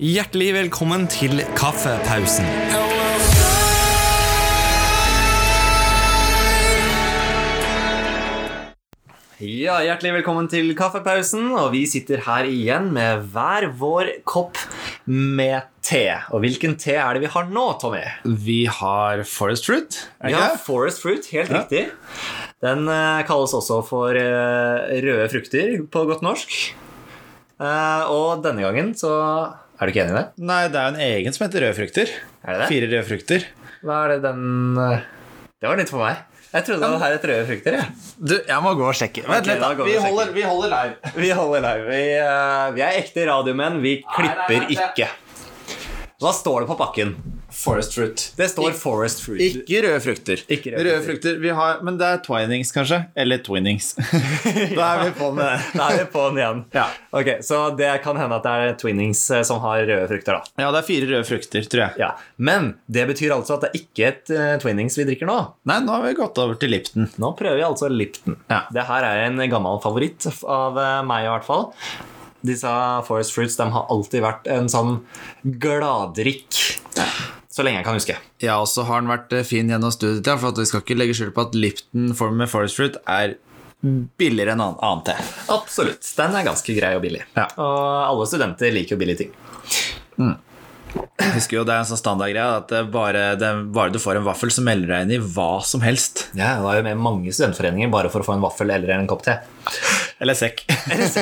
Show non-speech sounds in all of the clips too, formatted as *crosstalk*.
Hjertelig velkommen til kaffepausen. Ja, Hjertelig velkommen til kaffepausen. Og vi sitter her igjen med hver vår kopp med te. Og hvilken te er det vi har nå, Tommy? Vi har Forest Fruit. Ja. Forest Fruit. Helt Ja. riktig. Den eh, kalles også for eh, røde frukter på godt norsk. Eh, og denne gangen så Er du ikke enig i det? Nei, det er jo en egen som heter røde frukter. Er det det? Fire røde frukter. Hva er det den eh, Det var nytt for meg. Jeg trodde det var et røde frukter. Ja. Du, jeg må gå og sjekke. Vent litt, da vi holder, vi holder live. *laughs* Vi holder live. Vi, uh, vi er ekte radiomenn. Vi klipper nei, nei. ikke. Hva står det på pakken? Forest Fruit. Det står Forest Fruit. Ikke røde frukter. Ikke røde røde frukter. Vi har, men det er twinings, kanskje? Eller twinnings. *laughs* da er vi på med det. *laughs* Da er vi på den igjen. Ja. Ok, Så det kan hende at det er Twinnings eh, som har røde frukter, da. ja, det er fire røde frukter, tror jeg. Ja. Men det betyr altså at det er ikke et uh, Twinnings vi drikker nå. Nei, nå har vi gått over til Lipton. Nå prøver vi altså Lipton. Ja. Det her er en gammel favoritt av uh, meg, i hvert fall. Disse Forest Fruits de har alltid vært en sånn gladdrikk. Så lenge jeg kan huske. Ja, og så har den vært eh, fin gjennom studiet, ja, for at vi skal ikke legge skjul på at Lipton form med Forest Fruit er billigere enn annen, te. Absolutt. Den er ganske grei og billig. Ja. Og alle studenter liker jo billige ting. Jeg husker jo det er en sånn standardgreie at bare, det, bare du får en vaffel, så melder du deg inn i hva som helst. Ja, Det var jo med mange studentforeninger bare for å få en vaffel eller en kopp te. Eller sekk.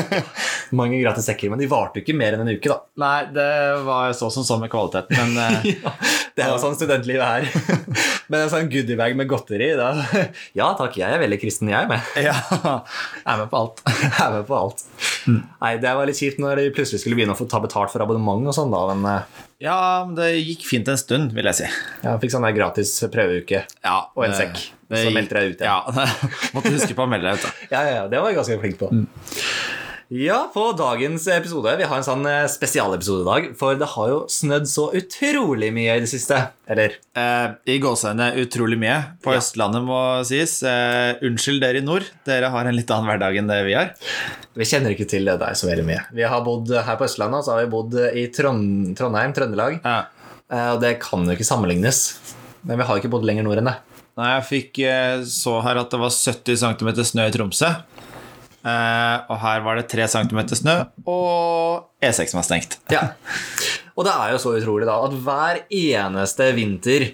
*laughs* Mange gratis sekker, men de varte jo ikke mer enn en uke, da. Nei, det var så som så med kvaliteten, men *laughs* eh, Ja, det er jo sånn studentlivet er. *laughs* Men en sånn goodiebag med godteri da. Ja takk, jeg er veldig kristen, jeg med. ja, jeg er med på alt. Jeg er med på alt. Nei, Det var litt kjipt når de plutselig skulle begynne å få ta betalt for abonnement og sånn, da. Men eh, Ja, men det gikk fint en stund, vil jeg si. jeg fikk sånn der gratis prøveuke. Ja, Og en sekk. Det Så meldte jeg ut igjen. Ja, *laughs* måtte huske på å melde deg ut. da. *laughs* Ja, ja, ja, det var jeg ganske flink på. Ja, på dagens episode Vi har en sånn eh, spesialepisode i dag, for det har jo snødd så utrolig mye i det siste. Eller Eh, I gåsehudene utrolig mye. På Ja. Østlandet må sies. Eh, unnskyld dere i nord, dere har en litt annen hverdag enn det vi har. vi kjenner ikke til deg så veldig mye. Vi har bodd her på Østlandet, og så har vi bodd i Trond Trondheim, Trøndelag. Ja. Eh, Og det kan jo ikke sammenlignes. Men vi har ikke bodd lenger nord enn det. Nei, jeg fikk eh, så her at det var 70 cm snø i Tromsø. Eh, og her var det 3 cm snø, og E6 var stengt. *laughs* Ja. Og det er jo så utrolig da at hver eneste vinter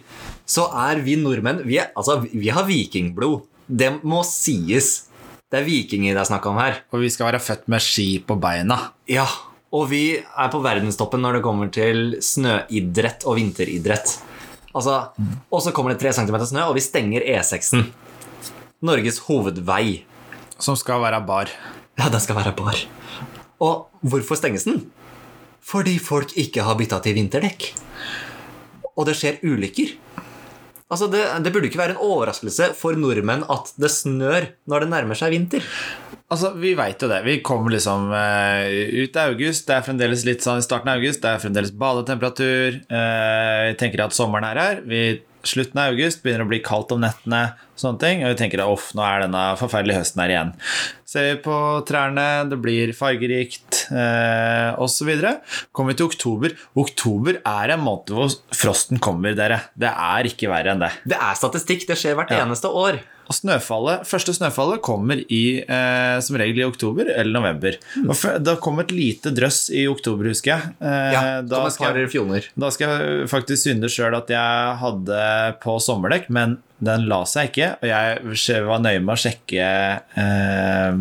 så er vi nordmenn Vi, er, altså, vi har vikingblod. Det må sies. Det er vikinger det er snakk om her. Og vi skal være født med ski på beina. Ja, og vi er på verdenstoppen når det kommer til snøidrett og vinteridrett. Altså, Og så kommer det 3 cm snø, og vi stenger E6-en. Norges hovedvei. Som skal være bar. Ja, den skal være bar. Og hvorfor stenges den? Fordi folk ikke har bytta til vinterdekk. Og det skjer ulykker. Altså, det, det burde ikke være en overraskelse for nordmenn at det snør når det nærmer seg vinter. Altså, Vi veit jo det. Vi kommer liksom uh, ut i august. Det er fremdeles litt sånn i starten av august. Det er fremdeles badetemperatur. Eh, vi tenker at sommeren er her. Vi, slutten av august begynner å bli kaldt om nettene. Sånne ting, Og vi tenker at off, nå er denne forferdelige høsten her igjen. Ser vi på trærne, det blir fargerikt eh, osv. Kommer vi til oktober Oktober er en måned hvor frosten kommer, dere. Det er ikke verre enn det. Det er statistikk. Det skjer hvert Ja. eneste år. Og snøfallet, første snøfallet kommer i, eh, som regel i oktober eller november. F- Det kom et lite drøss i oktober, husker jeg. Eh, Ja, da, skal da skal jeg faktisk synde sjøl at jeg hadde på sommerdekk, men den la seg ikke. Og jeg var nøye med å sjekke, eh,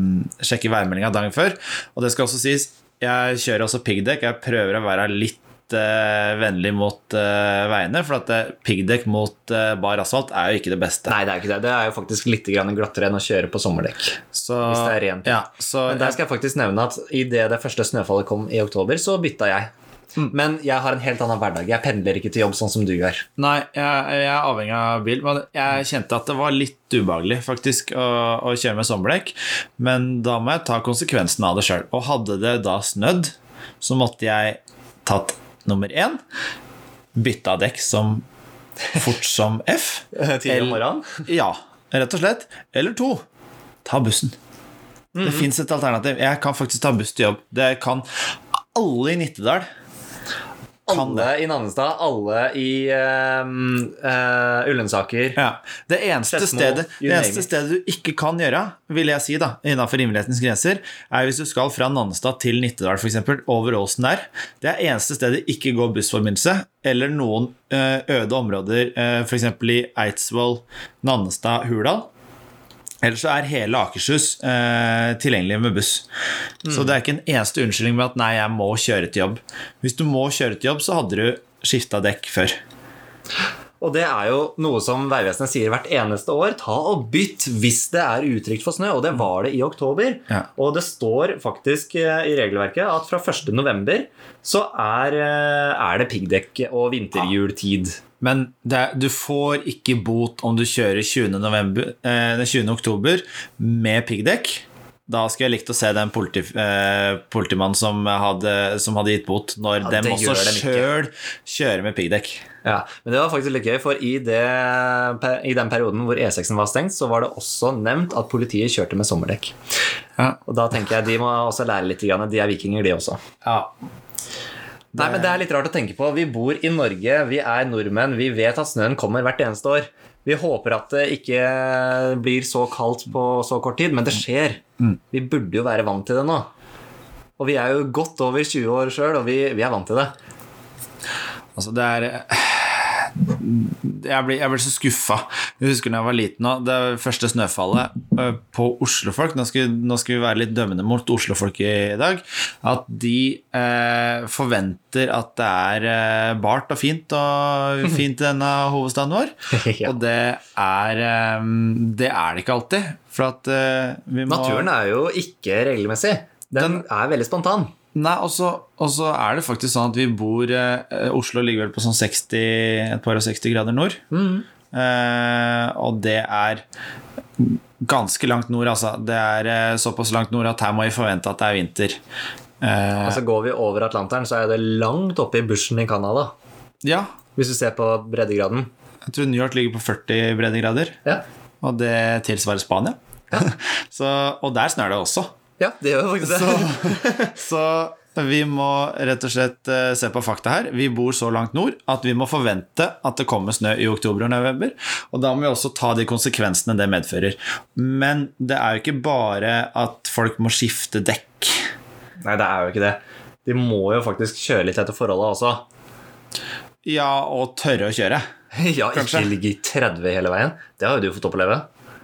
sjekke værmeldinga dagen før. Og det skal også sies, jeg kjører også piggdekk. Jeg prøver å være litt eh, vennlig mot uh, veiene, for at uh, piggdekk mot bar asfalt er jo ikke det beste. Nei, det er ikke det. Det er jo faktisk litt grann glattere enn å kjøre på sommerdekk. Så, Hvis det er rent. Ja, så Men der skal jeg faktisk nevne at idet det første snøfallet kom i oktober, så bytta jeg. Men jeg har en helt annen hverdag. Jeg pendler ikke til jobb sånn som du gjør. Nei, jeg, jeg er avhengig av bil, men jeg kjente at det var litt ubehagelig faktisk å, å kjøre med sommerdekk. Men da må jeg ta konsekvensen av det sjøl. Og hadde det da snødd, så måtte jeg tatt nummer én bytta dekk som fort som F. *laughs* Tidlig om morgenen. *laughs* Ja, rett og slett. Eller to, ta bussen. Det fins et alternativ. Jeg kan faktisk ta buss til jobb. Det kan alle i Nittedal. Alle i Nannestad, alle i ehm, uh, Ullensaker. Ja. Det eneste, Skedsmo, stedet, det eneste stedet du ikke kan gjøre, vil jeg si, da, innenfor rimelighetens grenser, er hvis du skal fra Nannestad til Nittedal, f.eks., over åsen der. Det er eneste stedet det ikke går bussforbindelse, eller noen eh, øde områder, uh, f.eks. i Eidsvoll, Nannestad, Hurdal. Ellers så er hele Akershus eh, tilgjengelig med buss. Så det er ikke en eneste unnskyldning med at 'nei, jeg må kjøre til jobb'. Hvis du må kjøre til jobb, så hadde du skifta dekk før. Og det er jo noe som Vegvesenet sier hvert eneste år. Ta og bytt hvis det er utrygt for snø, og det var det i oktober. Ja. Og det står faktisk eh, i regelverket at fra 1. november så er, eh, er det piggdekk og vinterhjultid. Men det, er- du får ikke bot om du kjører 20. November, eh, 20. oktober med piggdekk. Da skulle jeg likt å se den politi, eh, politimannen som hadde, som hadde gitt bot, når Ja, dem også sjøl kjører med piggdekk. Ja, Men det var faktisk litt gøy, for i, det, i den perioden hvor E6-en var stengt, så var det også nevnt at politiet kjørte med sommerdekk. Ja. Og da tenker jeg de må også lære litt. grann. De er vikinger, de også. Nei, men Det er litt rart å tenke på. Vi bor i Norge, vi er nordmenn, vi vet at snøen kommer hvert eneste år. Vi håper at det ikke blir så kaldt på så kort tid, men det skjer. Vi burde jo være vant til det nå. Og vi er jo godt over 20 år sjøl, og vi, vi er vant til det. Altså, det er Jeg ble, jeg ble så skuffa. Jeg husker da jeg var liten òg. Det første snøfallet på oslofolk nå skal, nå skal vi være litt dømmende mot oslofolk i dag. At de eh, forventer at det er eh, bart og fint og fint i denne hovedstaden vår. *laughs* Og det er eh, Det er det ikke alltid. For at eh, vi må Naturen er jo ikke regelmessig. Den er veldig spontan. Nei, og så er det faktisk sånn at vi bor eh, Oslo ligger vel på sånn 60, et par og 60 grader nord. Eh, og det er ganske langt nord, altså. Det er eh, såpass langt nord at her må vi forvente at det er vinter. Eh, Altså Går vi over Atlanteren, så er det langt oppe i bushen i Canada. ja, Hvis du ser på breddegraden. jeg tror New York ligger på 40 breddegrader, Ja, og det tilsvarer Spania. *laughs* så, og der snør det også. Ja det gjør faktisk det. *laughs* Så vi må rett og slett eh, se på fakta her. Vi bor så langt nord at vi må forvente at det kommer snø i oktober og november. Og da må vi også ta de konsekvensene det medfører. Men det er jo ikke bare at folk må skifte dekk. Nei, det er jo ikke det. De må jo faktisk kjøre litt etter forholdet også. Ja, og tørre å kjøre. *laughs* Ja, Kanskje. ikke ligge i 30 hele veien. Det har jo du fått oppleve.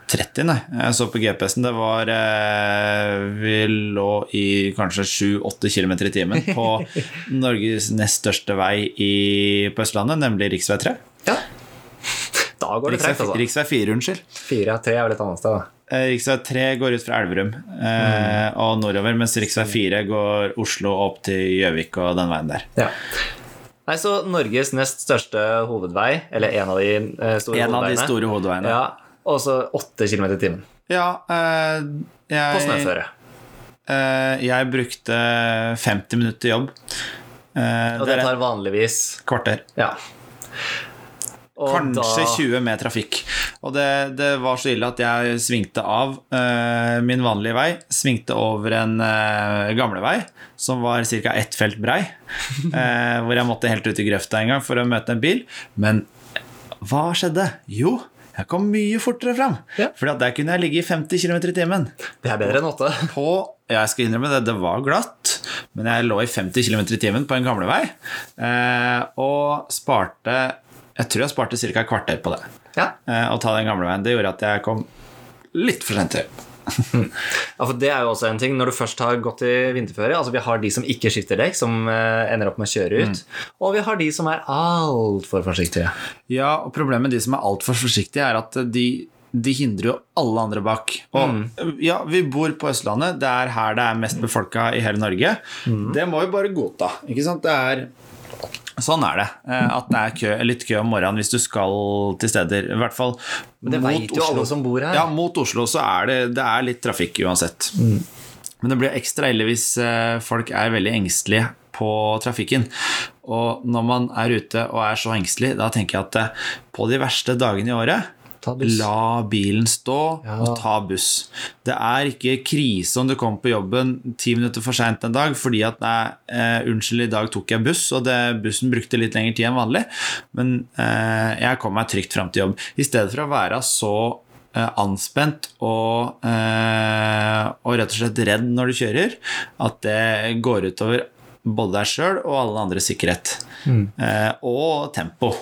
30, nei. Jeg så på GPS-en. Det var eh, Vi lå i kanskje 7-8 km i timen på *laughs* Norges nest største vei i, på Østlandet, nemlig rv. 3. Ja. Da går det tregt, altså. Rv. 4, unnskyld. 4 av 3 er vel et annet sted, da. Rv. Riksvei 3 går ut fra Elverum eh, og nordover, mens rv. 4 går Oslo opp til Gjøvik og den veien der. Ja. Nei, så Norges nest største hovedvei, eller en av de eh, store En av de store hovedveiene. Ja, og så 8 km i timen Ja, eh, på jeg, snøføre. eh, jeg brukte 50 minutter til jobb. Eh, Og det tar vanligvis kvarter. Ja. Og Kanskje da- 20 med trafikk. Og det, det var så ille at jeg svingte av uh, min vanlige vei. Svingte over en uh, gamlevei som var ca. ett felt brei. Uh, *laughs* hvor jeg måtte helt ut i grøfta en gang for å møte en bil. Men hva skjedde? Jo, jeg kom mye fortere fram. Ja. For der kunne jeg ligge i 50 km i timen. Det er bedre enn 8. *laughs* På jeg skal innrømme det, det var glatt, men jeg lå i 50 km i timen på en gamlevei. Eh, og sparte Jeg tror jeg sparte ca. et kvarter på det. Ja. Eh, å ta den gamle veien. Det gjorde at jeg kom litt for sent til. Ja, for Det er jo også en ting når du først har gått i vinterføre. Altså Vi har de som ikke skifter dekk, som eh, ender opp med å kjøre ut. Og vi har de som er altfor forsiktige. Ja, og problemet med de som er altfor forsiktige, er at de, de hindrer jo alle andre bak. Og ja, vi bor på Østlandet. Det er her det er mest befolka i hele Norge. Det må vi bare godta. Ikke sant? Det er Sånn er det. eh, At det er kø, litt kø om morgenen hvis du skal til steder. I hvert fall Men det mot jo alle som bor her. Ja, mot Oslo så er det, det er litt trafikk uansett. Men det blir ekstra ille hvis eh, folk er veldig engstelige på trafikken. Og når man er ute og er så engstelig, da tenker jeg at eh, på de verste dagene i året. La bilen stå Ja. og ta buss. Det er ikke krise om du kommer på jobben ti minutter for seint en dag fordi at nei, eh, unnskyld, i dag tok jeg buss, og det, bussen brukte litt lengre tid enn vanlig, men eh, jeg kom meg trygt fram til jobb. I stedet for å være så eh, anspent og, eh, og rett og slett redd når du kjører, at det går utover både deg sjøl og alle andres sikkerhet. Eh, og tempo.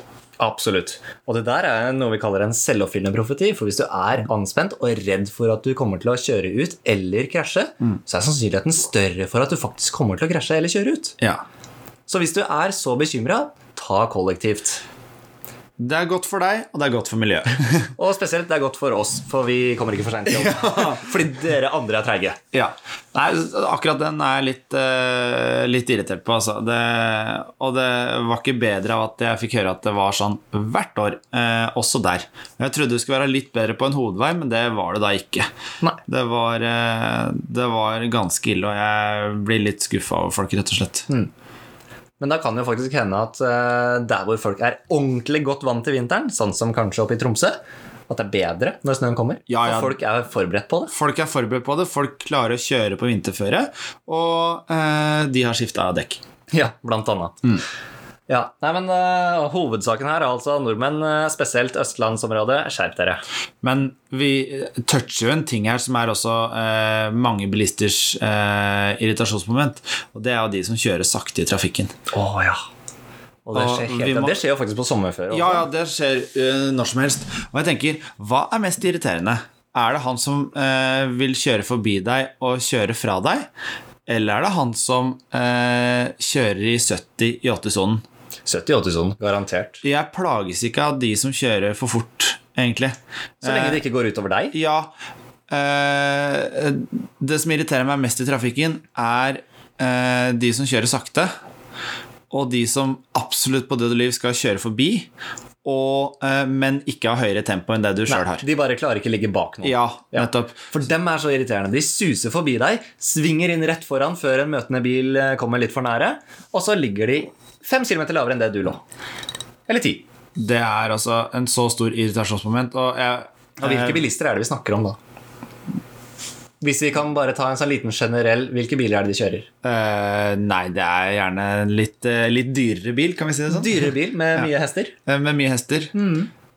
Absolutt. Og det der er noe vi kaller en selvoppfyllende profeti. For hvis du er anspent og redd for at du kommer til å kjøre ut eller krasje, så er sannsynligheten større for at du faktisk kommer til å krasje eller kjøre ut. Ja. Så hvis du er så bekymra, ta kollektivt. Det er godt for deg, og det er godt for miljøet. *laughs* Og spesielt det er godt for oss, for vi kommer ikke for seint til *laughs* jobb. Fordi dere andre er treige. ja. Nei, akkurat den er jeg litt, uh, litt irritert på, altså. Det, og det var ikke bedre av at jeg fikk høre at det var sånn hvert år, uh, også der. Jeg trodde det skulle være litt bedre på en hovedvei, men det var det da ikke. Det var, uh, det var ganske ille, og jeg blir litt skuffa over folk, rett og slett. Men da kan det jo faktisk hende at eh, der hvor folk er ordentlig godt vant til vinteren, sånn som kanskje oppe i Tromsø, at det er bedre når snøen kommer. Ja, ja. Og folk er forberedt på det. Folk er forberedt på det, folk klarer å kjøre på vinterføre, og eh, de har skifta dekk. Ja, blant annet. Ja, nei, men uh, Hovedsaken her er altså nordmenn, eh, spesielt østlandsområdet, skjerp dere. Men vi toucher jo en ting her som er også uh, mange bilisters uh, irritasjonsmoment. Og det er jo de som kjører sakte i trafikken. Å ja. Og det skjer, helt, må- det skjer jo faktisk på sommerføre. Ja, ja, det skjer eh, når som helst. Og jeg tenker, hva er mest irriterende? Er det han som eh, vil kjøre forbi deg og kjøre fra deg? Eller er det han som eh, kjører i 70 i 80-sonen? 70-80-sonen, garantert. Jeg plages ikke av de som kjører for fort, egentlig. Så lenge det ikke går utover deg. Ja. eh, det som irriterer meg mest i trafikken, er eh, de som kjører sakte. Og de som absolutt på død og liv skal kjøre forbi, og, eh, men ikke har høyere tempo enn det du sjøl har. De bare klarer ikke å ligge bak noen. Ja, Ja. nettopp. For dem er så irriterende. De suser forbi deg, svinger inn rett foran før en møtende bil kommer litt for nære, og så ligger de fem kilometer lavere enn det du lå. Eller ti. Det er altså en så stor irritasjonsmoment. Og jeg, Og hvilke eh, bilister er det vi snakker om da? Hvis vi kan bare ta en sånn liten generell Hvilke biler er det de kjører? Uh, Nei, det er gjerne en litt, uh, litt dyrere bil, kan vi si det sånn. Dyrere bil med *laughs* mye hester. Uh, Med mye hester.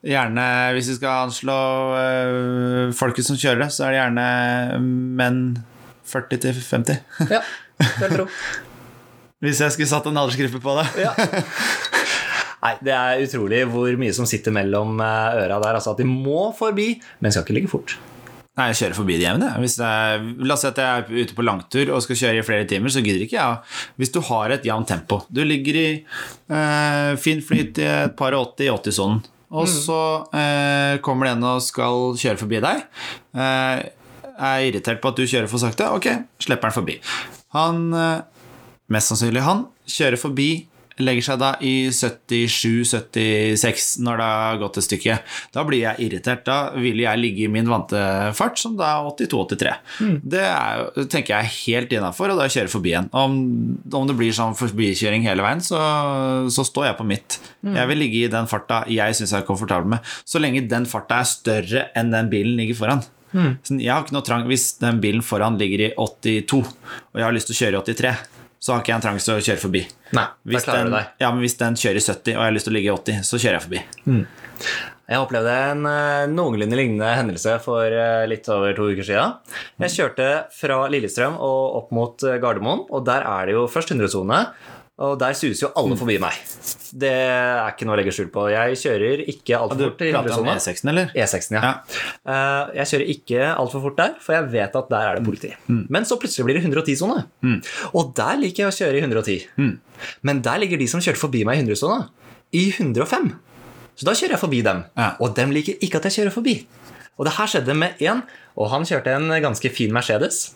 Gjerne, hvis vi skal anslå folket som kjører det, så er det gjerne menn 40 til 50. Ja, det vil tro. *laughs* Hvis jeg skulle satt en aldersgruppe på det. Ja. *laughs* Nei, Det er utrolig hvor mye som sitter mellom eh, øra der. Altså at de må forbi, men skal ikke ligge fort. Nei, jeg kjører forbi det jevne. La oss si at jeg er ute på langtur og skal kjøre i flere timer, så gidder ikke jeg. Ja. Hvis du har et jevnt tempo Du ligger i eh, fin flyt i et par og 80 i 80-sonen, og så eh, kommer det en og skal kjøre forbi deg. Eh, er irritert på at du kjører for sakte. Ok, slipper han forbi. Han, eh, mest sannsynlig han, kjører forbi legger seg da i 77-76 når det har gått et stykke. Da blir jeg irritert. Da vil jeg ligge i min vante fart, som da er 82-83. Det er, tenker jeg er helt innafor, og da kjører jeg forbi igjen. Om, om det blir sånn forbikjøring hele veien, så, så står jeg på mitt. Jeg vil ligge i den farta jeg syns jeg er komfortabel med, så lenge den farta er større enn den bilen ligger foran. Mm. jeg har ikke noe trang Hvis den bilen foran ligger i 82, og jeg har lyst til å kjøre i 83, så har ikke jeg en trang til å kjøre forbi. Nei, Hvis den, ja, men hvis den kjører i 70 og jeg har lyst til å ligge i 80, så kjører jeg forbi. Jeg opplevde en eh, noenlunde lignende hendelse for eh, litt over to uker siden. Jeg kjørte fra Lillestrøm og opp mot eh, Gardermoen, og der er det jo først 100-sone. Og der suser jo alle forbi meg. Det er ikke noe å legge skjul på. Jeg kjører ikke altfor Du fort i prater om 100-sona. E6-en, eller? E6-en, ja. ja. Jeg kjører ikke altfor fort der, for jeg vet at der er det politi. Men så plutselig blir det 110-sone. Og der liker jeg å kjøre i 110. Men der ligger de som kjørte forbi meg i 100-sona, i 105. Så da kjører jeg forbi dem. Ja. Og dem liker ikke at jeg kjører forbi. Og det her skjedde med én, og han kjørte en ganske fin Mercedes.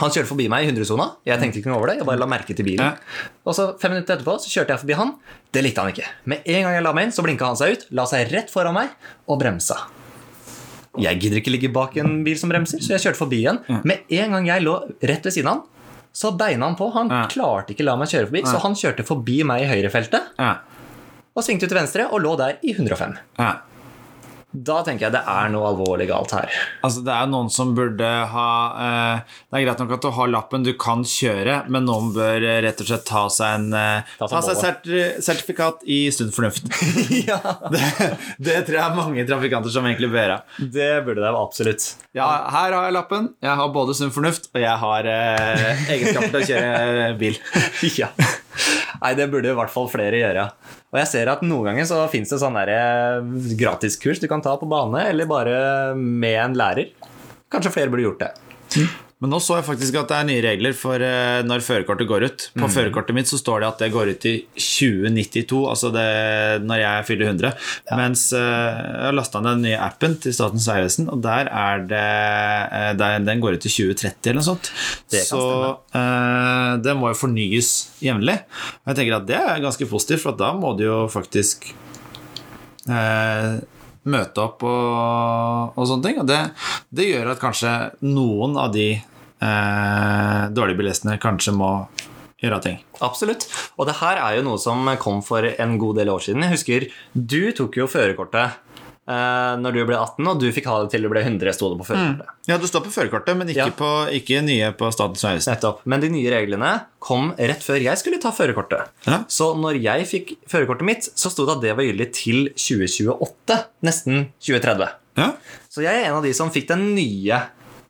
Han kjørte forbi meg i 100-sona. Jeg tenkte ikke noe over det. Jeg bare la merke til bilen. Ja. Og så Fem minutter etterpå så kjørte jeg forbi han. Det likte han ikke. Med en gang jeg la meg inn, så blinka han seg ut, la seg rett foran meg og bremsa. Jeg gidder ikke ligge bak en bil som bremser, så jeg kjørte forbi igjen. Med en gang jeg lå rett ved siden av han, så beina han på. Han Ja. klarte ikke la meg kjøre forbi, så han kjørte forbi meg i høyrefeltet Ja. og svingte ut til venstre og lå der i 105. Da tenker jeg det er noe alvorlig galt her. Altså, det er noen som burde ha eh, Det er greit nok at du har lappen, du kan kjøre, men noen bør eh, rett og slett ta seg en eh, Ta seg serti- sertifikat i sunn fornuft. *laughs* ja, det, det tror jeg er mange trafikanter som egentlig bør ha. Det burde det absolutt. Ja, her har jeg lappen. Jeg har både sunn fornuft, og jeg har eh, egenskaper til å kjøre bil. *laughs* Ja. Nei, det burde i hvert fall flere gjøre. Og jeg ser at noen ganger så fins det sånne eh, gratiskurs du kan ta på bane, eller bare med en lærer. Kanskje flere burde gjort det. Men nå så jeg faktisk at det er nye regler for eh, når førerkortet går ut. På førerkortet mitt så står det at det går ut i 2092, altså det, når jeg fyller 100. Mens eh, jeg har lasta ned den nye appen til Statens vegvesen, og der er det eh, der, Den går ut i 2030 eller noe sånt. Det så eh, det må jo fornyes jevnlig. Og jeg tenker at det er ganske positivt, for da må du jo faktisk eh, møte opp og, og sånne ting. Og det, det gjør at kanskje noen av de eh, dårlige bilistene kanskje må gjøre ting. Absolutt. Og det her er jo noe som kom for en god del år siden. Jeg husker du tok jo førerkortet eh, når du ble 18, og du fikk ha det til du ble 100, sto det på førerkortet. Ja, du står på førerkortet, men ikke, Ja. på, ikke nye på Statens vegvesen. Nettopp. Men de nye reglene kom rett før jeg skulle ta førerkortet. Ja. Så når jeg fikk førerkortet mitt, så sto det at det var gyldig til 2028. Nesten 2030. Ja. Så jeg er en av de som fikk de nye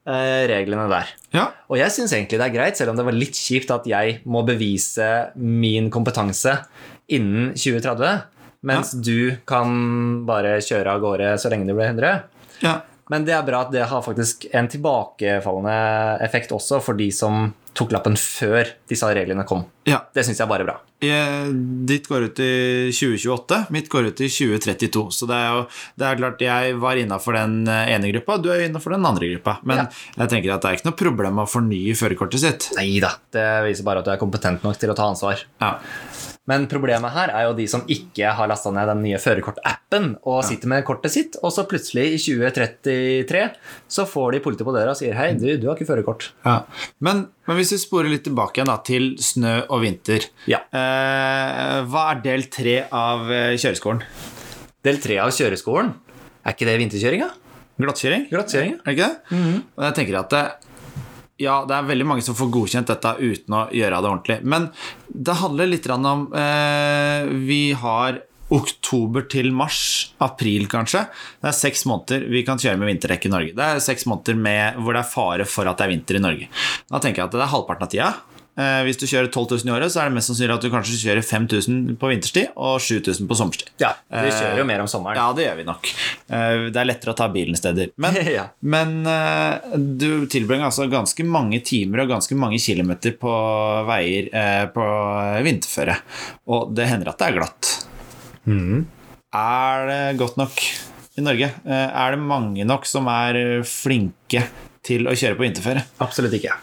eh, reglene der. ja. Og jeg syns egentlig det er greit, selv om det var litt kjipt at jeg må bevise min kompetanse innen 2030, mens du kan bare kjøre av gårde så lenge du blir 100. ja. Men det er bra at det har faktisk en tilbakefallende effekt også for de som tok lappen før disse reglene kom. ja. Det syns jeg bare er bra. Jeg, Ditt går ut i 2028, mitt går ut i 2032. Så det er jo det er klart jeg var innafor den ene gruppa, du er innafor den andre gruppa. Men Ja. jeg tenker at det er ikke noe problem å fornye førerkortet sitt. Nei da, det viser bare at du er kompetent nok til å ta ansvar. Ja. Men problemet her er jo de som ikke har lasta ned den nye førerkortappen og sitter med kortet sitt, og så plutselig i 2033 så får de politiet på døra og sier hei, du, du har ikke førerkort. Ja. Men, men hvis vi sporer litt tilbake igjen da, til snø og vinter Ja. eh, Hva er del tre av eh, kjøreskolen? Del tre av kjøreskolen, er ikke det vinterkjøringa? Glattkjøring? ja. Er det ikke det? Og jeg tenker at det, ja, det er veldig mange som får godkjent dette uten å gjøre det ordentlig. Men det handler litt om eh, Vi har oktober til mars, april kanskje. Det er seks måneder vi kan kjøre med vinterdekk i Norge. Det er seks måneder med, hvor det er fare for at det er vinter i Norge. Da tenker jeg at det er halvparten av tida. Eh, hvis du kjører 12 000 i året, så er det mest sannsynlig at du kanskje kjører 5000 på vinterstid og 7000 på sommerstid. Ja, vi kjører jo mer om sommeren. Ja, det gjør vi nok. Eh, Det er lettere å ta bilen steder. Men, *laughs* Ja. men eh, du tilbringer altså ganske mange timer og ganske mange kilometer på veier eh, på vinterføre. Og det hender at det er glatt. Er det godt nok i Norge? Eh, Er det mange nok som er flinke til å kjøre på vinterføre? Absolutt ikke.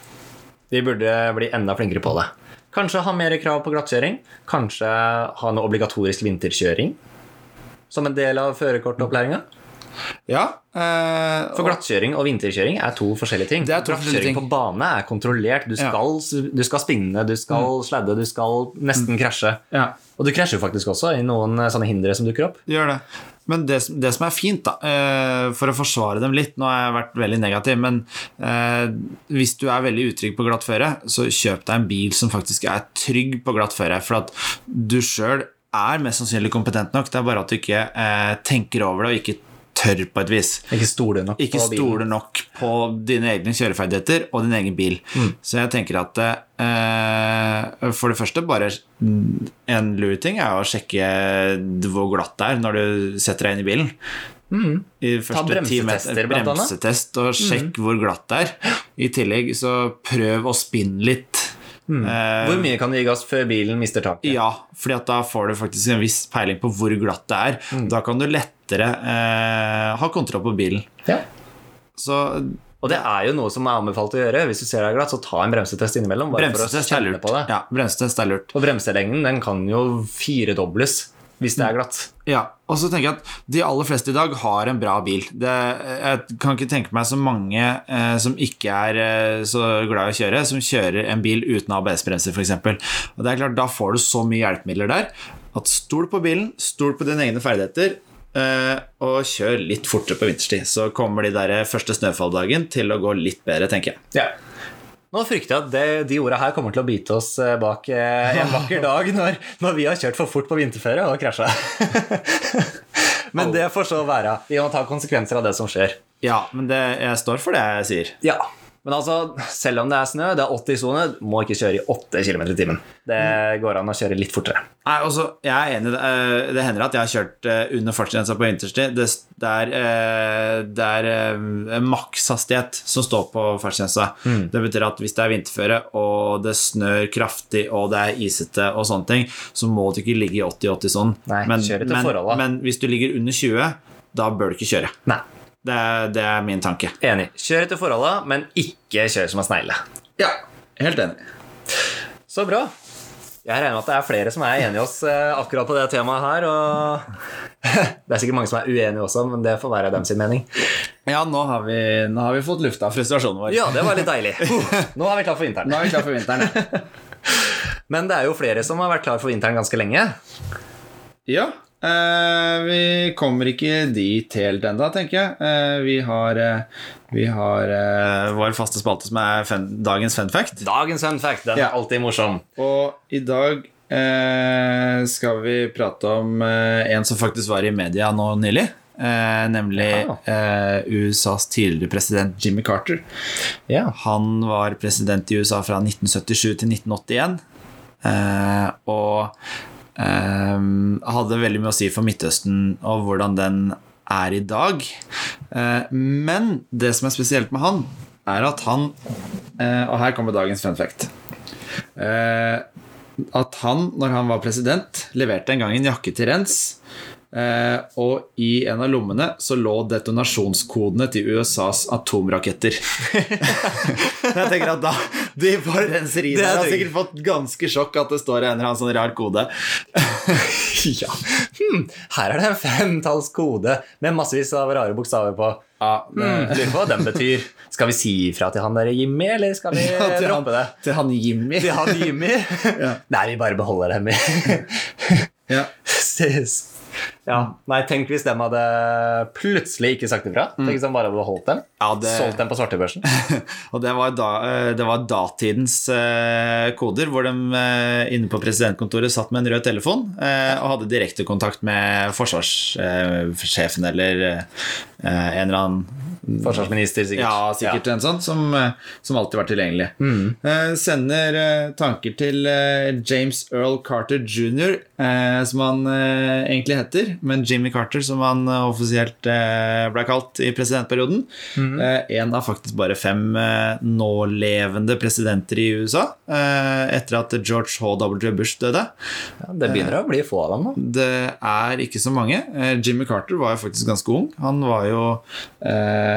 Vi burde bli enda flinkere på det. Kanskje ha mer krav på glattkjøring. Kanskje ha noe obligatorisk vinterkjøring som en del av førerkortopplæringa. Ja. eh, For glattkjøring og vinterkjøring er to forskjellige ting. To Glattkjøring ting. på bane er kontrollert. Du Ja. Mm. skal, du skal spinne, du skal sladde, du skal nesten krasje. ja. Og du krasjer faktisk også i noen eh, sånne hindre som dukker opp. Gjør det. Men det, det som er fint, da, eh, for å forsvare dem litt Nå har jeg vært veldig negativ, men eh, hvis du er veldig utrygg på glatt føre, så kjøp deg en bil som faktisk er trygg på glatt føre. For at du sjøl er mest sannsynlig kompetent nok, det er bare at du ikke eh, tenker over det og ikke tør på et vis. Ikke stoler nok Ikke på stole nok på dine egne kjøreferdigheter og din egen bil. Mm. Så jeg tenker at eh, for det første bare mm, En lur ting er å sjekke hvor glatt det er når du setter deg inn i bilen. I Ta bremsetester, blant annet. Mm. Bremsetest, og sjekk hvor glatt det er. I tillegg så prøv å spinne litt. Mm. Hvor mye kan du gi gass før bilen mister taket? ja, fordi da får du faktisk en viss peiling på hvor glatt det er. Mm. Da kan du lettere eh, ha kontroll på bilen. Ja. Så Og det er jo noe som er anbefalt å gjøre. Hvis du ser deg glatt, så ta en bremsetest innimellom. Bare for å bremsetest kjenne lurt. på det. Ja, bremsetest er lurt. Og bremselengden den kan jo firedobles hvis det er glatt. Ja, og så tenker jeg at de aller fleste i dag har en bra bil. Det, jeg kan ikke tenke meg så mange eh, som ikke er eh, så glad i å kjøre, som kjører en bil uten ABS-bremser f.eks. Og det er klart, Da får du så mye hjelpemidler der at stol på bilen, stol på dine egne ferdigheter. Eh, og kjør litt fortere på vinterstid. Så kommer de der første snøfalldagen til å gå litt bedre, tenker jeg. Ja. Nå frykter jeg at det, de orda her kommer til å bite oss eh, bak eh, en vakker dag når, når vi har kjørt for fort på vinterføre og krasja. *laughs* Men det får så være. Vi må ta konsekvenser av det som skjer. Ja, men det, jeg står for det jeg sier. Ja, men altså, selv om det er snø, det er 80 i sone, må ikke kjøre i 8 km i timen. Det går an å kjøre litt fortere. Nei, også, jeg er enig. Det, eh, hender at jeg har kjørt eh, under fartsgrensa på vinterstid. Det, det er, eh, det er makshastighet som står på fartsgrensa. Det betyr at hvis det er vinterføre, og det snør kraftig, og det er isete og sånne ting, så må du ikke ligge i 80-80 sånn. Nei, etter men, men hvis du ligger under 20, da bør du ikke kjøre. Nei. Det er, det er min tanke. Enig. Kjør etter forholdet, men ikke kjør som en snegle. Ja, helt enig. Så bra. Jeg regner med at det er flere som er enige i oss eh, akkurat på det temaet her. Og *laughs* det er sikkert mange som er uenige også, men det får være dem sin mening. Ja, nå har vi, nå har vi fått lufta frustrasjonen vår. Ja, det var litt deilig. *laughs* Nå er vi klar for vinteren. Nå er vi klar for vinteren. *laughs* Men det er jo flere som har vært klar for vinteren ganske lenge. Ja, vi kommer ikke dit helt ennå, tenker jeg. Eh, vi har, eh, vi har eh, vår faste spalte som er fun, dagens fun fact. Dagens fun fact, den Ja. er alltid morsom. Og i dag eh, skal vi prate om eh, en som faktisk var i media nå nylig. Eh, nemlig eh, USAs tidligere president Jimmy Carter. Ja. Han var president i USA fra 1977 til 1981. Eh, og eh, hadde veldig mye å si for Midtøsten og hvordan den er i dag. Eh, men det som er spesielt med han, er at han eh, Og her kommer dagens fun fact. Eh, at han, når han var president, leverte en gang en jakke til Rens. Eh, og i en av lommene så lå detonasjonskodene til USAs atomraketter. *laughs* jeg tenker at da De er har sikkert fått ganske sjokk at det står en eller annen sånn rar kode. *laughs* ja. Hmm, her er det en femtalls kode med massevis av rare bokstaver på. Ja, lurer på hva den betyr. Skal vi si ifra til han der Jimmy, eller skal vi *laughs* Ja, droppe det? til han Jimmy. Til han Jimmy? Nei, vi bare beholder det i Ja. Ses. Ja. Nei, tenk hvis de hadde plutselig ikke sagt ifra. Tenk hvis de bare hadde holdt dem. Ja, det- Solgt dem på svartebørsen. *laughs* Og det var, da, eh, det var datidens uh, koder, hvor de uh, inne på presidentkontoret satt med en rød telefon uh, og hadde direktekontakt med forsvarssjefen eller en eller annen Forsvarsminister, sikkert. Ja, sikkert en sånn, som, eh, som alltid var tilgjengelig. Eh, sender eh, tanker til eh, James Earl Carter jr., eh, som han eh, egentlig heter, men Jimmy Carter, som han offisielt ble kalt i presidentperioden. Eh, en av faktisk bare fem nålevende presidenter i USA, etter at George H.W. Bush døde. Ja, det begynner å bli få av dem da. Det er ikke så mange. Jimmy Carter var jo faktisk ganske ung. Han var jo eh,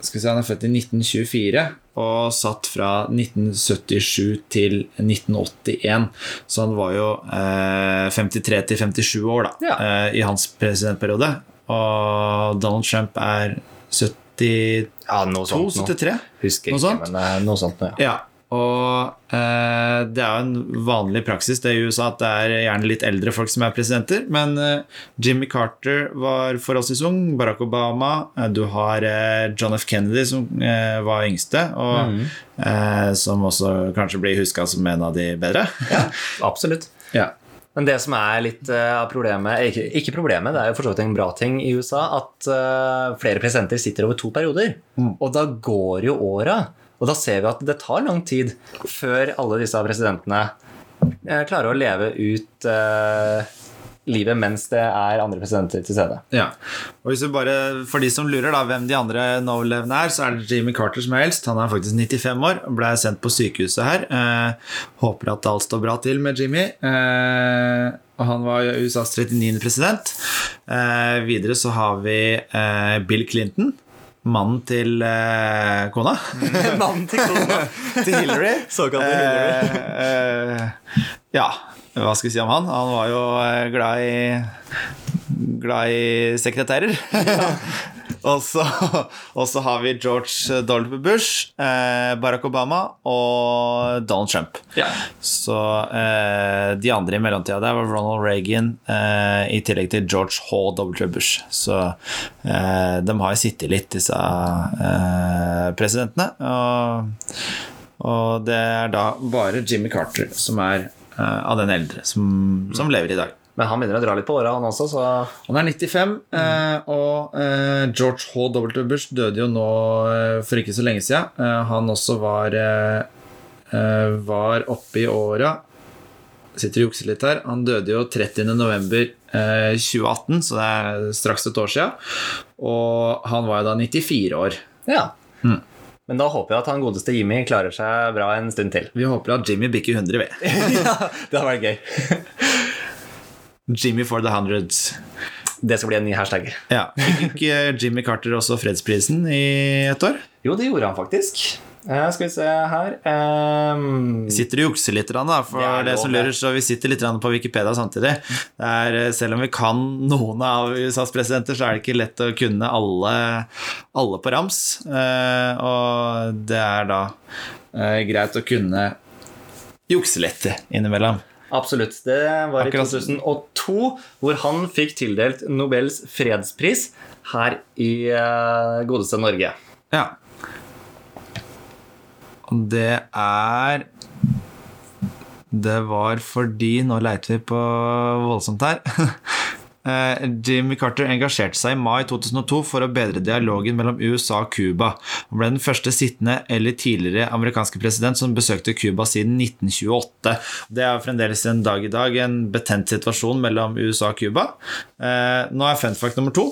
skal vi si Han er født i 1924 og satt fra 1977 til 1981. Så han var jo eh, 53 til 57 år da, Ja. eh, i hans presidentperiode. Og Donald Trump er 72-73. Ja, noe sånt nå. Husker Noe ikke, sånt? men eh, noe sånt ja. Ja, og eh, det er jo en vanlig praksis det i USA at det er gjerne litt eldre folk som er presidenter. Men eh, Jimmy Carter var forholdsvis ung. Barack Obama. Eh, du har eh, John F. Kennedy, som eh, var yngste, og eh, som også kanskje blir huska som en av de bedre. ja, Absolutt. *laughs* ja. Men det som er litt av problemet ikke, ikke problemet, det er jo for så vidt en bra ting i USA at flere presidenter sitter over to perioder. Og da går jo åra. Og da ser vi at det tar lang tid før alle disse presidentene eh, klarer å leve ut eh, livet mens det er andre presidenter til stede. Ja. Og hvis vi bare, For de som lurer da, hvem de andre nålevende er, så er det Jimmy Carter som er eldst. Han er faktisk 95 år og ble sendt på sykehuset her. Eh, håper at alt står bra til med Jimmy. Eh, han var USAs 39. president. Eh, videre så har vi eh, Bill Clinton. Mannen til eh, kona. *laughs* Mannen til kona. *laughs* til Hillary. Såkalte Hillary. Eh, eh, ja, hva skal vi si om han? Han var jo eh, glad i Glad i sekretærer. *laughs* Og så, *laughs* og så har vi George W. Bush, eh, Barack Obama og Donald Trump. Ja. Så eh, de andre i mellomtida der var Ronald Reagan eh, i tillegg til George H.W. Bush. Så eh, de har jo sittet litt, disse eh, presidentene. Og, og det er da bare Jimmy Carter som er eh, av den eldre som, som lever i dag. Men han begynner å dra litt på åra, han også, så Han er 95, eh, og eh, George H.W. Bush døde jo nå eh, for ikke så lenge siden. Han også var, var oppe i åra. Sitter og jukser litt her. Han døde jo 30. november eh, 2018, så det er straks et år siden. Og han var jo da 94 år. ja. Men da håper jeg at han godeste Jimmy klarer seg bra en stund til. Vi håper at Jimmy bikker 100, ved. *laughs* ja, det har vært gøy. Jimmy for the hundreds. Det skal bli en ny hashtag. Ja. Fikk ikke Jimmy Carter også fredsprisen i et år? Jo, det gjorde han faktisk. Uh, skal vi se her um, Vi sitter og jukser litt, da, for Det det som lurer, så vi sitter litt på Wikipedia samtidig. Det er, eh, selv om vi kan noen av USAs presidenter, så er det ikke lett å kunne alle, alle på rams. Uh, og det er da uh, greit å kunne jukse litt innimellom. Absolutt. Det var i 2002 hvor han fikk tildelt Nobels fredspris her i uh, godeste Norge. Ja. Og det er Det var fordi Nå leiter vi på voldsomt her. *laughs* Eh, Jimmy Carter engasjerte seg i mai 2002 for å bedre dialogen mellom USA og Cuba. Han ble den første sittende eller tidligere amerikanske president som besøkte Cuba siden 1928. Det er fremdeles en dag i dag en betent situasjon mellom USA og Cuba. Eh, Nå er fun fact nummer to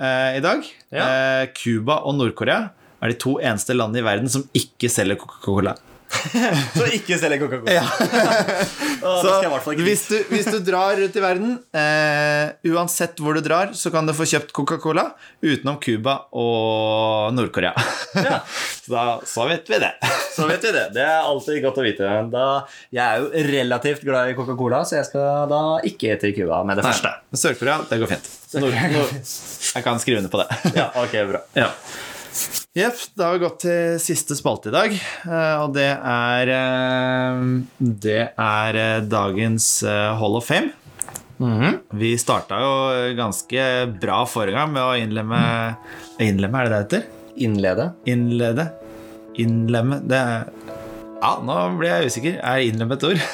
eh, i dag. Ja. Eh, og Nord-Korea er de to eneste landene i verden som ikke selger Coca-Cola. *laughs* Så ikke selge Coca-Cola. Ja. *laughs* Så hvis du, hvis du drar rundt i verden, eh, uansett hvor du drar, så kan du få kjøpt Coca-Cola utenom Cuba og Nord-Korea. Ja. *laughs* så, da, så vet vi det. Så vet vi det. Det er alltid godt å vite. Da, jeg er jo relativt glad i Coca-Cola, så jeg skal da ikke til Cuba med det første. Sør-Korea, det går fint. Nord, nord, jeg kan skrive under på det. Ja, ok, bra. Ja. Jepp, da har vi gått til siste spalte i dag, eh, og det er eh, Det er eh, dagens Hall of Fame. Mhm. Vi starta jo ganske bra forrige gang med å innlemme Innlemme, er det det heter? Innlede. Innlede? Innlemme Det er Ja, nå blir jeg usikker. Er innlemme et ord? *laughs*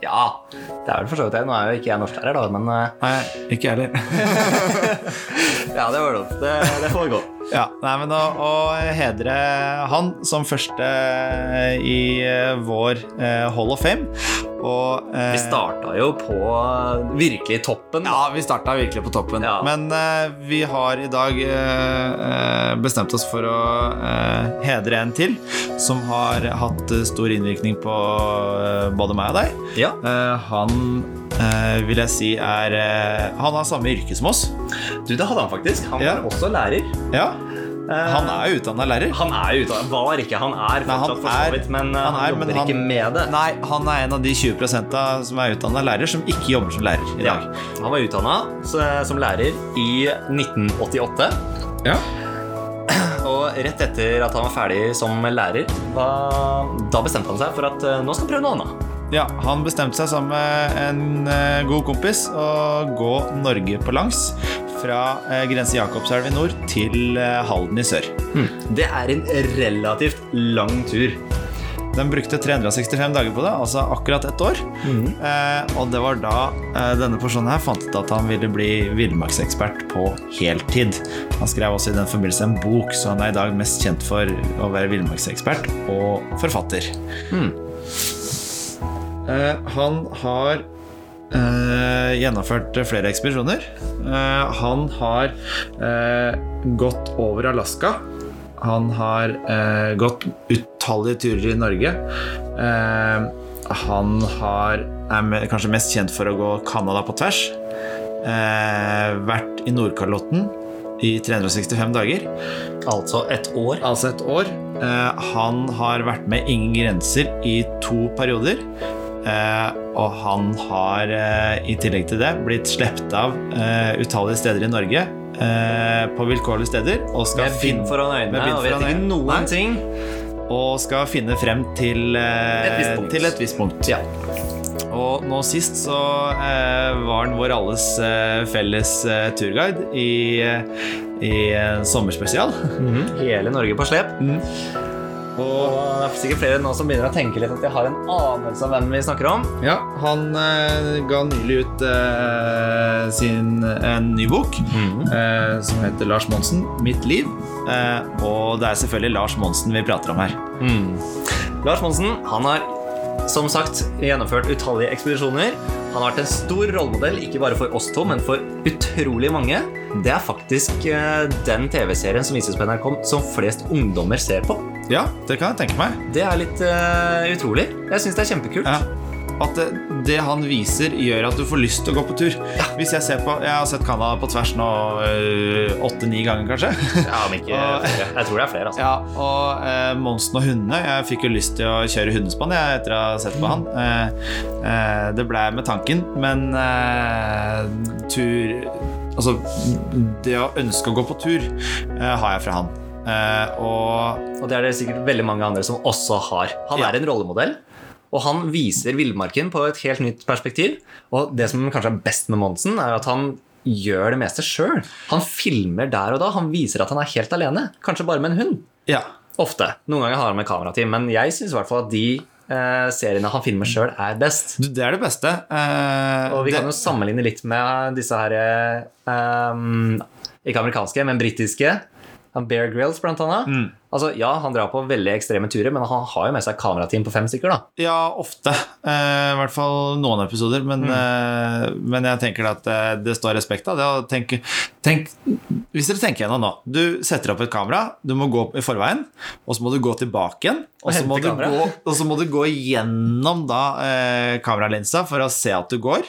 Ja, det er vel for så vidt det. Nå er jo ikke jeg norsklærer, da, men Nei, ikke jeg heller. *laughs* *laughs* ja, det var lov. Det, det får gå. Ja, nei, men å, å hedre han som første i eh, vår eh, Hall of Fame. Og eh, Vi starta jo på virkelig toppen. Ja, vi starta virkelig på toppen. Ja. Men eh, vi har i dag eh, eh, bestemt oss for å eh, hedre en til som har hatt eh, stor innvirkning på eh, både meg og deg. Ja. Eh, han eh, vil jeg si er eh, Han har samme yrke som oss. Du, det hadde han faktisk. Han Ja. var også lærer. Ja, Eh, Han er jo utdanna lærer. Han er utdannet. Var ikke. Han er fortsatt, for så er- vidt, men eh, han er, jobber men han- ikke med det. Nei, han er en av de 20% som er utdanna lærer, som ikke jobber som lærer i Ja. dag. Han var utdanna som lærer i 1988. Ja. *clears throat* Og rett etter at han var ferdig som lærer, da, bestemte han seg for at eh, nå skal han prøve noe annet. Ja, han bestemte seg sammen med en eh, god kompis å gå Norge på langs. Fra uh, grense Jakobselv i nord til eh, Halden i sør. Det er en relativt lang tur. Den brukte 365 dager på det, altså akkurat ett år. Eh, og det var da eh, denne personen her fant ut at han ville bli villmarksekspert på heltid. Han skrev også i den forbindelse en bok, så han er i dag mest kjent for å være villmarksekspert og forfatter. Eh, han har eh, gjennomført flere ekspedisjoner. Eh, han har eh, gått over Alaska. Han har eh, gått utallige turer i Norge. Eh, han har, er kanskje mest kjent for å gå Canada på tvers. Eh, vært i Nordkalotten i 365 dager, Altså et år. altså et år. Eh, han har vært med Ingen grenser i to perioder. Eh, og han har eh, i tillegg til det blitt sluppet av eh, utallige steder i Norge. eh, på vilkårlige steder. Og skal, Med bind foran Med øynene bind og vet ikke noen Nei. ting. og skal finne frem til, Et til et visst punkt. Ja. Og nå sist så eh, var han vår alles eh, felles eh, turguide i, i en sommerspesial. Hele Norge på slep. Og det er sikkert flere nå som begynner å tenke litt at de har en anelse om hvem vi snakker om. Ja, han eh, ga nylig ut eh, sin, en ny bok eh, som heter Lars Monsen, 'Mitt liv'. Eh, og det er selvfølgelig Lars Monsen vi prater om her. Lars Monsen han har som sagt gjennomført utallige ekspedisjoner. Han har vært en stor rollemodell, ikke bare for oss to, men for utrolig mange. Det er faktisk eh, den TV-serien som vises på NRK som flest ungdommer ser på. Ja, det kan jeg tenke meg. Det er litt uh, utrolig. Jeg syns det er kjempekult. Ja. At det, det han viser, gjør at du får lyst til å gå på tur. Hvis Jeg ser på, jeg har sett Canada på tvers nå åtte-ni ganger, kanskje. *laughs* Ja, men ikke Og- flere. Jeg tror det er flere, altså. Ja, og eh, Monsen og hundene Jeg fikk jo lyst til å kjøre hundespann jeg, etter å ha sett på han. Eh, eh, det ble med tanken, men eh, tur Altså, det å ønske å gå på tur eh, har jeg fra han. Eh, og Og det er det sikkert veldig mange andre som også har. Han Ja. er en rollemodell, og han viser villmarken på et helt nytt perspektiv. Og det som kanskje er best med Monsen, er at han gjør det meste sjøl. Han filmer der og da. Han viser at han er helt alene. Kanskje bare med en hund. ja. Ofte. Noen ganger har han med kamerateam, men jeg syns i hvert fall at de eh, seriene han filmer sjøl, er best. Det er det beste. Eh, Og vi det, kan jo sammenligne litt med disse her eh, um, Ikke amerikanske, men britiske. Han Bear Grylls, blant annet. Mm. Altså, ja, han drar på veldig ekstreme turer, men han har jo med seg kamerateam på fem stykker. da. Ja, ofte. Eh, I hvert fall noen episoder. Men, eh, men jeg tenker at det, det står respekt av det. Tenk, hvis dere tenker gjennom nå Du setter opp et kamera, du må gå i forveien, og så må du gå tilbake igjen. Og så må, du gå, og så må du gå gjennom da, eh, kameralinsa for å se at du går.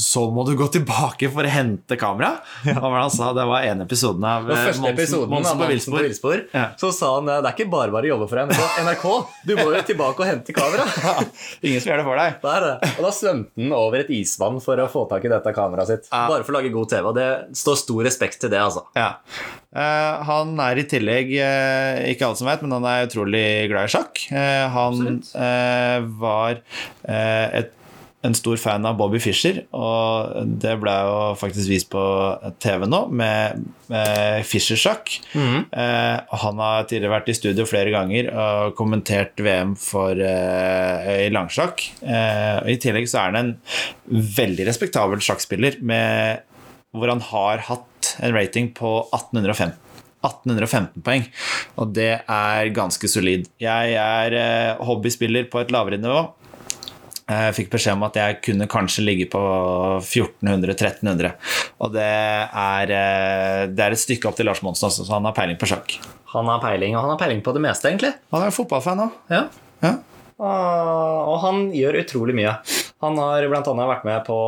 Så må du gå tilbake for å hente kamera. Ja. sa? Det var en episode av eh, Monsen- episoden Monsen på villspor. Ja. så sa han det er ikke bare bare å jobbe for NRK. NRK, Du må jo tilbake og hente kamera. *laughs* Ingen som gjør det for deg. Det er. Og da svømte han over et isvann for å få tak i dette kameraet sitt. Ja. Bare for å lage god TV. Og det står stor respekt til det, altså. Ja. Uh, han er i tillegg, uh, ikke alle som vet, men han er utrolig glad i sjakk. Uh, han eh, var eh, et, en stor fan av Bobby Fischer, og det ble jo faktisk vist på TV nå, med, med Fischer-sjakk. eh, og han har tidligere vært i studio flere ganger og kommentert VM for, eh, i langsjakk. Eh, og I tillegg så er han en veldig respektabel sjakkspiller med hvor han har hatt en rating på 1815. 1815 poeng, og det er ganske solid. Jeg er eh, hobbyspiller på et lavere nivå. Jeg fikk beskjed om at jeg kunne kanskje ligge på 1400-1300. Og det er, eh, det er et stykke opp til Lars Monsen, også, så han har peiling på sjakk. Han har peiling, og han har peiling på det meste, egentlig. Han er jo fotballfan òg. Ja. Ja. Og og han gjør utrolig mye. Han har bl.a. vært med på,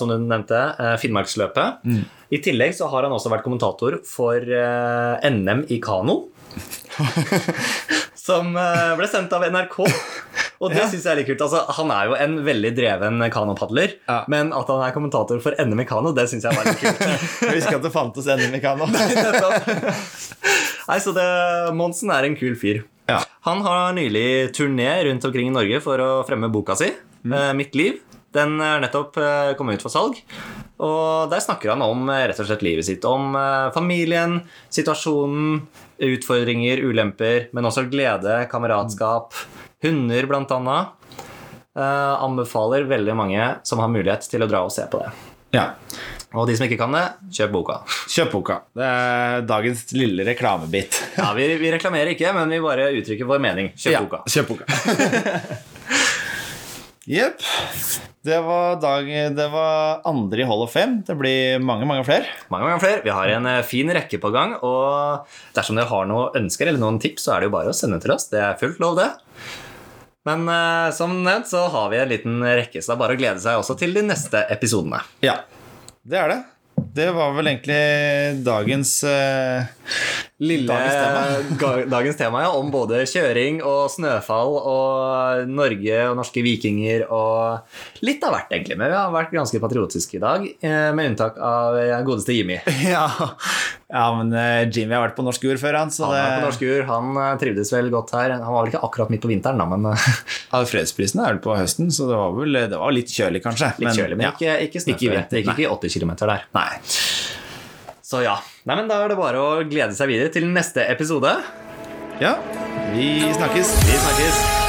som du nevnte, Finnmarksløpet. Finnmarksløpet. I tillegg så har han også vært kommentator for eh, NM i kano. *laughs* Som eh, ble sendt av NRK. Og det Ja. synes jeg er litt kult. Altså, han er jo en veldig dreven kanopadler, Ja. men at han er kommentator for NM i kano, det syns jeg var litt kult. *laughs* Jeg visste ikke at det fantes NM i kano. *laughs* Nei, så det, Monsen er en kul fyr. Ja. Han har nylig turné rundt omkring i Norge for å fremme boka si, eh, Mitt liv. Den er nettopp eh, kommet ut for salg. Og der snakker han om eh, rett og slett livet sitt. Om eh, familien, situasjonen, utfordringer, ulemper, men også glede, kameratskap, hunder blant. Eh, anbefaler veldig mange som har mulighet til å dra og se på det. Ja. Og de som ikke kan det, kjøp boka. Kjøp boka. Det er dagens lille reklamebit. Ja, vi, vi reklamerer ikke, men vi bare uttrykker vår mening. Kjøp Ja, boka. Kjøp boka. *laughs* Jepp. Det var, dag, det var andre i Hall of Fame. Det blir mange, mange flere. Mange mange flere. Vi har en eh, fin rekke på gang. Og dersom dere har noen ønsker eller noen tips, så er det jo bare å sende til oss. Det er fullt lov, det. Men uh, som nevnt så har vi en liten rekke, så det er bare å glede seg også til de neste episodene. Ja, det er det. Det var vel egentlig dagens uh, Lille Dagens tema. *laughs* dagens tema, ja, om både kjøring og snøfall og Norge og norske vikinger og litt av hvert, egentlig. Men vi har vært ganske patriotiske i dag, eh, med unntak av eh, godeste Jimmy. *laughs* ja. Ja, men eh, Jimmy har vært på norsk jord før, han. Så Han er på norsk jord, han eh, trivdes vel godt her. Han var vel ikke akkurat midt på vinteren, da, men eh, *laughs* ja, fredsprisen er vel på høsten, så det var vel det var litt kjølig, kanskje. litt kjølig. Men ja. ikke, ikke snø. Ikke det gikk ikke 80 km der. Nei. Så ja. Nei, men Da er det bare å glede seg videre til neste episode. Ja, vi snakkes. Vi snakkes.